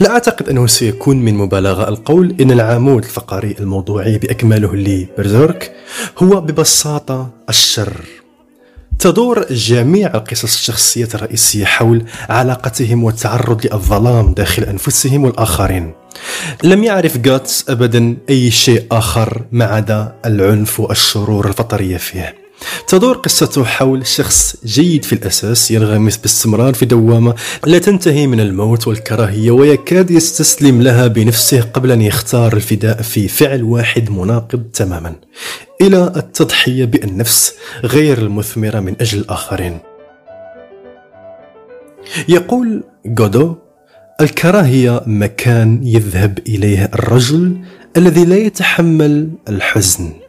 لا أعتقد أنه سيكون من مبالغة القول إن العمود الفقري الموضوعي بأكمله لبرزيرك هو ببساطة الشر. تدور جميع القصص الشخصية الرئيسية حول علاقتهم والتعرض للظلام داخل أنفسهم والآخرين. لم يعرف جاتس أبدا أي شيء آخر ما عدا العنف والشرور الفطرية فيه. تدور قصته حول شخص جيد في الأساس ينغمس باستمرار في دوامة لا تنتهي من الموت والكراهية ويكاد يستسلم لها بنفسه قبل أن يختار الفداء في فعل واحد مناقض تماما. إلى التضحية بالنفس غير المثمرة من أجل الآخرين. يقول جودو الكراهية مكان يذهب إليه الرجل الذي لا يتحمل الحزن.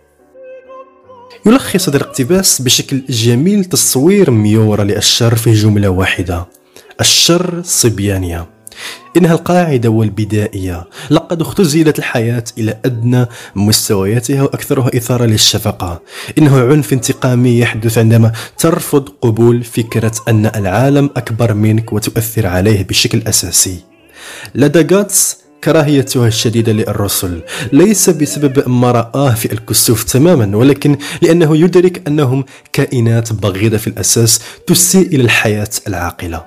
يلخص هذا الاقتباس بشكل جميل تصوير ميورا للشر في جملة واحدة الشر صبيانية. إنها القاعدة والبدائية. لقد اختزلت الحياة إلى أدنى مستوياتها وأكثرها إثارة للشفقة. إنه عنف انتقامي يحدث عندما ترفض قبول فكرة أن العالم أكبر منك وتؤثر عليه بشكل أساسي. لدى جاتس كراهيتها الشديدة للرسل. ليس بسبب ما رآه في الكسوف تماما ولكن لأنه يدرك أنهم كائنات بغيضة في الأساس تسيء إلى الحياة العاقلة.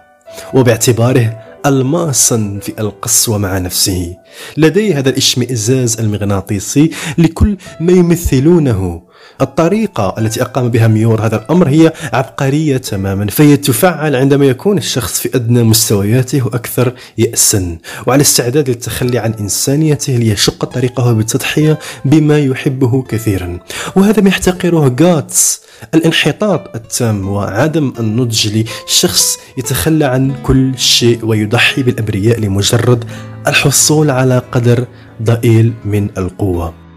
وباعتباره الماسا في القسوة مع نفسه. لديه هذا الاشمئزاز المغناطيسي لكل ما يمثلونه الطريقة التي أقام بها ميور هذا الأمر هي عبقرية تماما فهي تفعل عندما يكون الشخص في أدنى مستوياته وأكثر يأسا. وعلى استعداد للتخلي عن إنسانيته ليشق طريقه بالتضحية بما يحبه كثيرا. وهذا ما يحتقره جاتس الانحطاط التام وعدم النضج لشخص يتخلى عن كل شيء ويضحي بالأبرياء لمجرد الحصول على قدر ضئيل من القوة.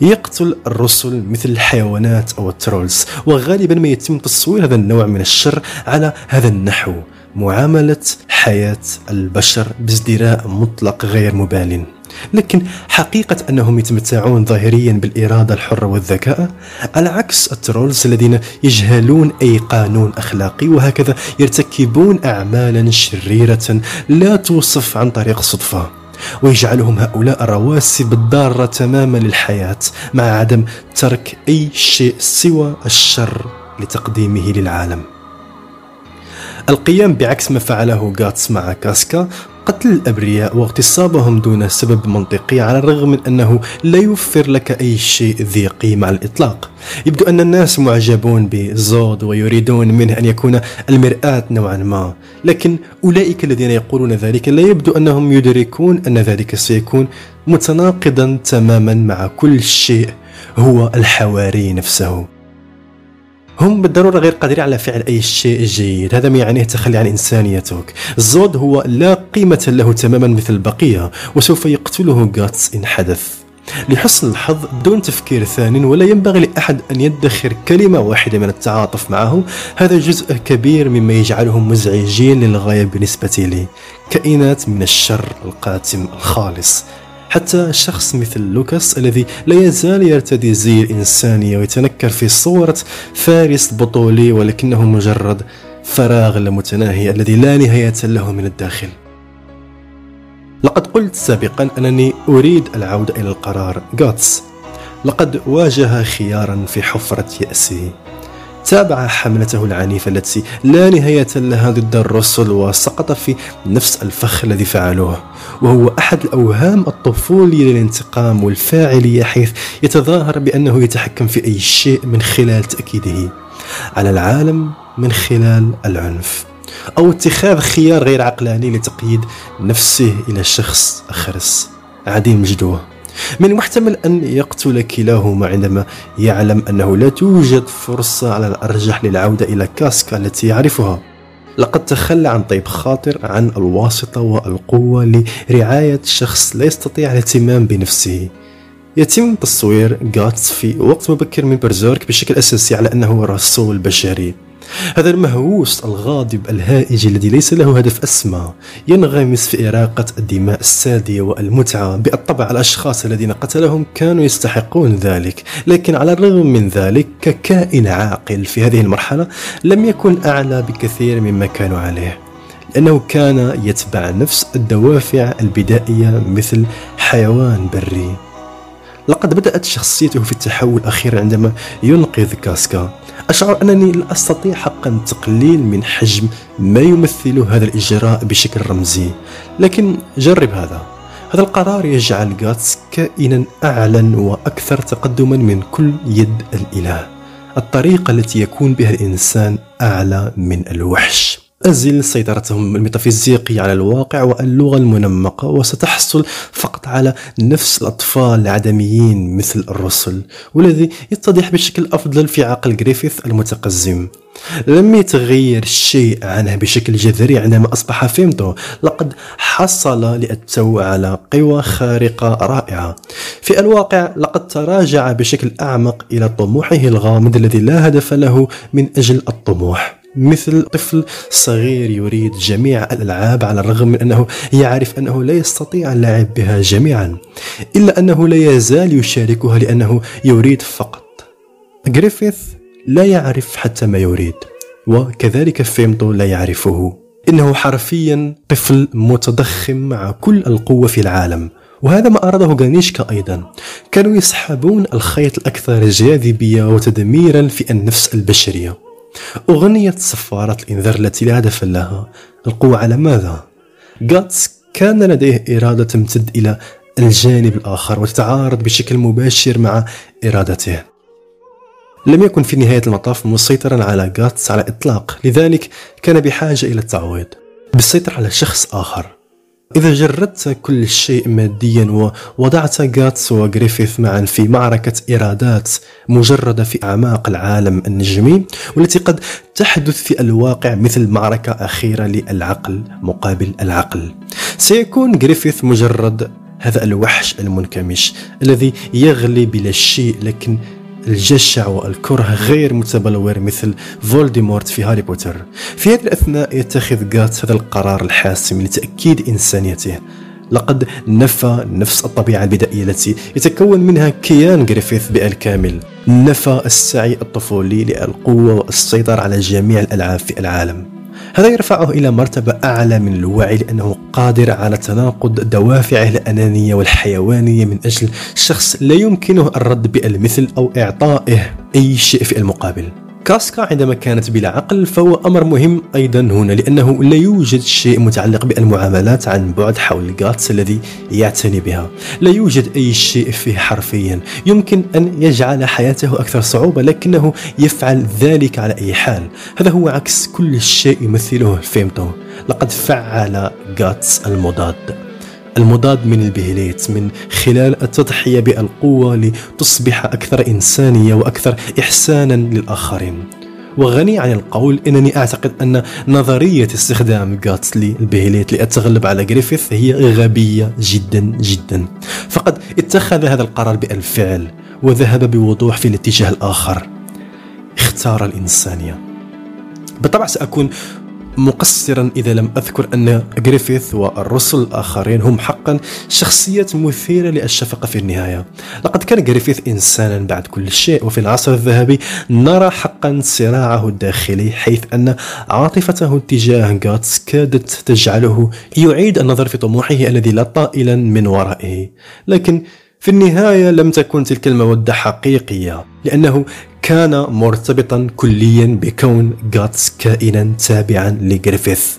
يقتل الرسل مثل الحيوانات أو ال trolls وغالبا ما يتم تصوير هذا النوع من الشر على هذا النحو معاملة حياة البشر بازدراء مطلق غير مبال. لكن حقيقة أنهم يتمتعون ظاهريا بالإرادة الحرة والذكاء؟ على عكس الترولز الذين يجهلون أي قانون أخلاقي وهكذا يرتكبون أعمالا شريرة لا توصف عن طريق الصدفة ويجعلهم هؤلاء الرواسب الضارة تماما للحياة مع عدم ترك أي شيء سوى الشر لتقديمه للعالم. القيام بعكس ما فعله غاتس مع كاسكا قتل الأبرياء واغتصابهم دون سبب منطقي على الرغم من أنه لا يوفر لك أي شيء ذي قيمة على الإطلاق. يبدو أن الناس معجبون بزود ويريدون منه أن يكون المرآة نوعا ما. لكن أولئك الذين يقولون ذلك لا يبدو أنهم يدركون أن ذلك سيكون متناقضا تماما مع كل شيء هو الحواري نفسه. هم بالضرورة غير قادرين على فعل أي شيء جيد. هذا ما يعنيه تخلي عن إنسانيتك. الزود هو لا قيمة له تماما مثل البقية وسوف يقتله غاتس إن حدث. لحسن الحظ دون تفكير ثان ولا ينبغي لأحد أن يدخر كلمة واحدة من التعاطف معه. هذا جزء كبير مما يجعلهم مزعجين للغاية بالنسبة لي. كائنات من الشر القاتم الخالص. حتى شخص مثل لوكاس الذي لا يزال يرتدي زي الإنسانية ويتنكر في صورة فارس بطولي ولكنه مجرد فراغ المتناهي الذي لا نهاية له من الداخل. لقد قلت سابقا أنني أريد العودة إلى القرار. غاتس لقد واجه خيارا في حفرة يأسه تابع حملته العنيفة التي لا نهاية لها ضد الرسل وسقط في نفس الفخ الذي فعلوه. وهو أحد الأوهام الطفولية للانتقام والفاعلية حيث يتظاهر بأنه يتحكم في أي شيء من خلال تأكيده على العالم من خلال العنف أو اتخاذ خيار غير عقلاني لتقييد نفسه إلى شخص أخرس عديم جدوه. من المحتمل أن يقتل كلاهما عندما يعلم أنه لا توجد فرصة على الأرجح للعودة إلى كاسكا التي يعرفها. لقد تخلى عن طيب خاطر عن الواسطة والقوة لرعاية شخص لا يستطيع الاهتمام بنفسه. يتم تصوير غاتس في وقت مبكر من برزيرك بشكل أساسي على أنه رسول بشري هذا المهووس الغاضب الهائج الذي ليس له هدف أسمى ينغمس في إراقة الدماء السادية والمتعة بالطبع الأشخاص الذين قتلهم كانوا يستحقون ذلك. لكن على الرغم من ذلك ككائن عاقل في هذه المرحلة لم يكن أعلى بكثير مما كانوا عليه لأنه كان يتبع نفس الدوافع البدائية مثل حيوان بري. لقد بدأت شخصيته في التحول الأخير عندما ينقذ كاسكا. أشعر أنني لا أستطيع حقا تقليل من حجم ما يمثله هذا الإجراء بشكل رمزي. لكن جرب هذا. هذا القرار يجعل غاتس كائنا أعلى وأكثر تقدما من كل يد الإله. الطريقة التي يكون بها الإنسان أعلى من الوحش. أزل سيطرتهم الميتافيزيقية على الواقع واللغة المنمقة وستحصل فقط على نفس الأطفال العدميين مثل الرسل والذي يتضح بشكل أفضل في عقل جريفيث المتقزم. لم يتغير الشيء عنه بشكل جذري عندما أصبح فيمتو. لقد حصل لأتو على قوى خارقة رائعة. في الواقع لقد تراجع بشكل أعمق إلى طموحه الغامض الذي لا هدف له من أجل الطموح. مثل طفل صغير يريد جميع الألعاب على الرغم من أنه يعرف أنه لا يستطيع اللعب بها جميعا إلا أنه لا يزال يشاركها لأنه يريد فقط. غريفيث لا يعرف حتى ما يريد وكذلك فيمتو لا يعرفه. إنه حرفيا طفل متضخم مع كل القوة في العالم وهذا ما أراده غانيشكا أيضا. كانوا يسحبون الخيط الأكثر جاذبية وتدميرا في النفس البشرية. أغنية صفارة الإنذار التي لا هدف لها. القوة على ماذا؟ غاتس كان لديه إرادة تمتد إلى الجانب الآخر وتتعارض بشكل مباشر مع إرادته. لم يكن في نهاية المطاف مسيطرا على غاتس على الإطلاق لذلك كان بحاجة إلى التعويض. بالسيطرة على شخص آخر. إذا جردت كل شيء ماديا ووضعت غاتس وغريفيث معا في معركة إرادات مجردة في أعماق العالم النجمي والتي قد تحدث في الواقع مثل معركة أخيرة للعقل مقابل العقل. سيكون غريفيث مجرد هذا الوحش المنكمش الذي يغلي بلا شيء لكن الجشع والكره غير متبلور مثل فولديمورت في هاري بوتر. في هذه الأثناء يتخذ غات هذا القرار الحاسم لتأكيد إنسانيته. لقد نفى نفس الطبيعة البدائية التي يتكون منها كيان غريفيث بالكامل. نفى السعي الطفولي للقوة والسيطرة على جميع الألعاب في العالم. هذا يرفعه إلى مرتبة أعلى من الوعي لأنه قادر على تناقض دوافعه الأنانية والحيوانية من أجل شخص لا يمكنه الرد بألمثل أو إعطائه أي شيء في المقابل. كاسكا عندما كانت بلا عقل فهو أمر مهم أيضا هنا لأنه لا يوجد شيء متعلق بالمعاملات عن بعد حول غاتس الذي يعتني بها. لا يوجد أي شيء فيه حرفيا. يمكن أن يجعل حياته أكثر صعوبة لكنه يفعل ذلك على أي حال. هذا هو عكس كل شيء يمثله فيمتو. لقد فعل غاتس المضاد. المضاد من البهليت من خلال التضحية بالقوة لتصبح أكثر إنسانية وأكثر إحسانا للآخرين. وغني عن القول إنني أعتقد أن نظرية استخدام غاتس للبهليت للتغلب على جريفيث هي غبية جدا جدا. فقد اتخذ هذا القرار بالفعل وذهب بوضوح في الاتجاه الآخر. اختار الإنسانية. بالطبع سأكون مقصرا إذا لم أذكر أن جريفيث والرسل الآخرين هم حقا شخصيات مثيرة للشفقة في النهاية. لقد كان جريفيث إنسانا بعد كل شيء وفي العصر الذهبي نرى حقا صراعه الداخلي حيث أن عاطفته تجاه غاتس كادت تجعله يعيد النظر في طموحه الذي لا طائل من ورائه. لكن في النهاية لم تكن تلك المودة حقيقية لأنه كان مرتبطا كليا بكون غاتس كائنا تابعا لجريفيث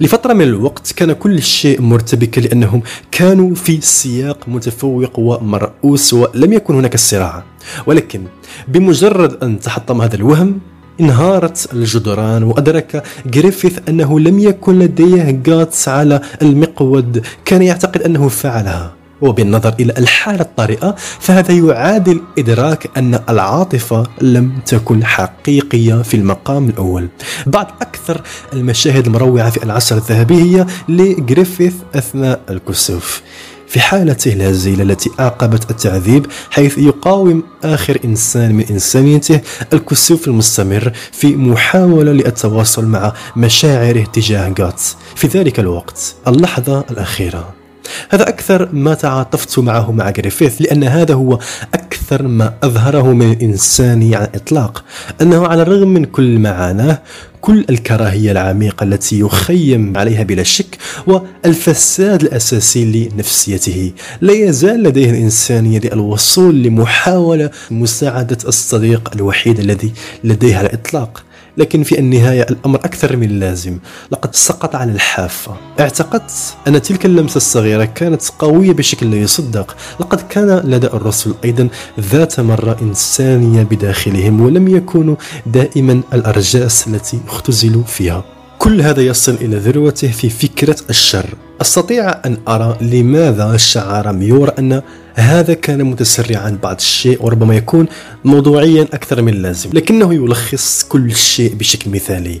لفترة من الوقت كان كل شيء مرتبكا لأنهم كانوا في سياق متفوق ومرؤوس ولم يكن هناك صراع ولكن بمجرد أن تحطم هذا الوهم انهارت الجدران وأدرك جريفيث أنه لم يكن لديه غاتس على المقود. كان يعتقد أنه فعلها. وبالنظر إلى الحالة الطارئة فهذا يعادل إدراك أن العاطفة لم تكن حقيقية في المقام الأول. بعض أكثر المشاهد المروعة في العصر الذهبي هي لجريفيث أثناء الكسوف. في حالته الهزيلة التي أعقبت التعذيب حيث يقاوم آخر إنسان من إنسانيته الكسوف المستمر في محاولة للتواصل مع مشاعره تجاه غاتس في ذلك الوقت اللحظة الأخيرة. هذا أكثر ما تعاطفت معه مع جريفيث لأن هذا هو أكثر ما أظهره من الإنسان على الإطلاق. أنه على الرغم من كل معاناه كل الكراهية العميقة التي يخيم عليها بلا شك والفساد الأساسي لنفسيته لا يزال لديه الإنسانية للوصول لمحاولة مساعدة الصديق الوحيد الذي لديه على الإطلاق. لكن في النهاية الأمر أكثر من لازم. لقد سقط على الحافة. اعتقدت أن تلك اللمسة الصغيرة كانت قوية بشكل لا يصدق. لقد كان لدى الرسل أيضا ذات مرة إنسانية بداخلهم ولم يكونوا دائما الأرجاس التي اختزلوا فيها. كل هذا يصل إلى ذروته في فكرة الشر. أستطيع أن أرى لماذا شعر ميور أن هذا كان متسرعا بعض الشيء وربما يكون موضوعيا أكثر من اللازم. لكنه يلخص كل شيء بشكل مثالي.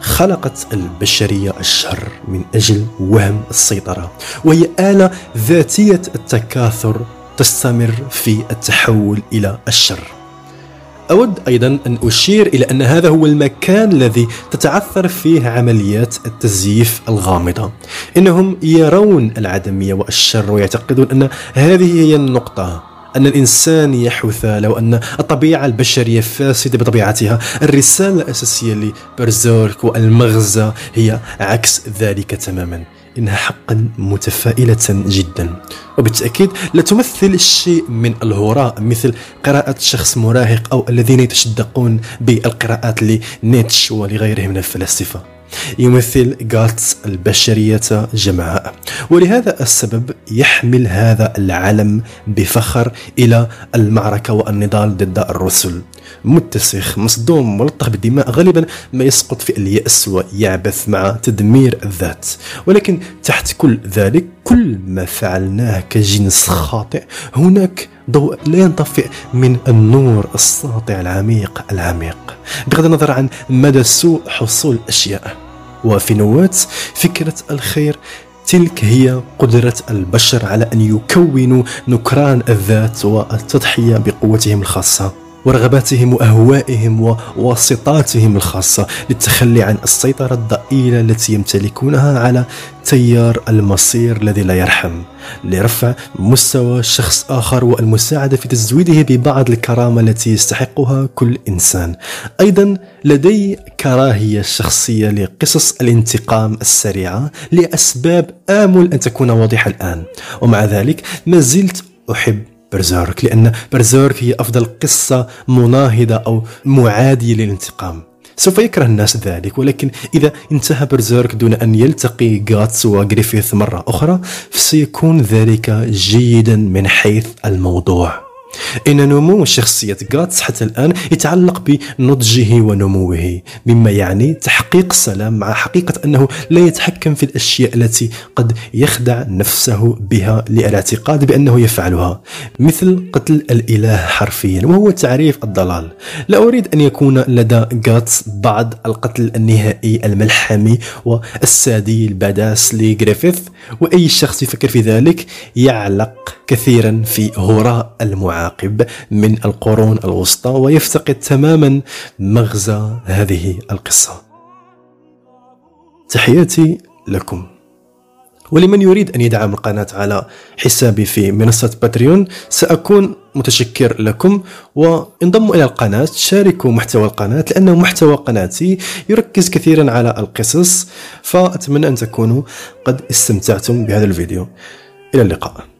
خلقت البشرية الشر من أجل وهم السيطرة وهي آلة ذاتية التكاثر تستمر في التحول إلى الشر. أود أيضا أن أشير إلى أن هذا هو المكان الذي تتعثر فيه عمليات التزييف الغامضة. إنهم يرون العدمية والشر ويعتقدون أن هذه هي النقطة أن الإنسان يحث لو أن الطبيعة البشرية فاسدة بطبيعتها. الرسالة الأساسية لبرزورك والمغزى هي عكس ذلك تماما إنها حقا متفائلة جدا. وبالتأكيد لا تمثل شيء من الهراء مثل قراءة شخص مراهق أو الذين يتشدقون بالقراءات لنيتش ولغيره من الفلاسفة. يمثل غاتس البشرية جمعاء. ولهذا السبب يحمل هذا العلم بفخر إلى المعركة والنضال ضد الرسل. متسخ مصدوم ملطخ بالدماء غالبا ما يسقط في اليأس ويعبث مع تدمير الذات. ولكن تحت كل ذلك كل ما فعلناه كجنس خاطئ هناك ضوء لا ينطفئ من النور الساطع العميق العميق. بغض النظر عن مدى سوء حصول الأشياء. وفي نوات فكرة الخير تلك هي قدرة البشر على أن يكونوا نكران الذات والتضحية بقوتهم الخاصة. ورغباتهم وأهوائهم وواسطاتهم الخاصة للتخلي عن السيطرة الضئيلة التي يمتلكونها على تيار المصير الذي لا يرحم لرفع مستوى شخص آخر والمساعدة في تزويده ببعض الكرامة التي يستحقها كل إنسان. أيضا لدي كراهية شخصية لقصص الانتقام السريعة لأسباب آمل أن تكون واضحة الآن، ومع ذلك ما زلت أحب برزيرك لأن برزيرك هي أفضل قصة مناهضة أو معادية للانتقام. سوف يكره الناس ذلك ولكن إذا انتهى برزيرك دون أن يلتقي غاتس وغريفيث مرة أخرى فسيكون ذلك جيدا من حيث الموضوع. إن نمو شخصية غاتس حتى الآن يتعلق بنضجه ونموه مما يعني تحقيق السلام مع حقيقة أنه لا يتحكم في الأشياء التي قد يخدع نفسه بها للاعتقاد بأنه يفعلها مثل قتل الإله حرفيا وهو تعريف الضلال. لا أريد أن يكون لدى غاتس بعض القتل النهائي الملحمي والسادي البداس لغريفيث وأي شخص يفكر في ذلك يعلق كثيرا في هراء المعاقب من القرون الوسطى ويفتقد تماما مغزى هذه القصة. تحياتي لكم. ولمن يريد أن يدعم القناة على حسابي في منصة باتريون سأكون متشكر لكم. وانضموا إلى القناة شاركوا محتوى القناة لأنه محتوى قناتي يركز كثيرا على القصص. فأتمنى أن تكونوا قد استمتعتم بهذا الفيديو. إلى اللقاء.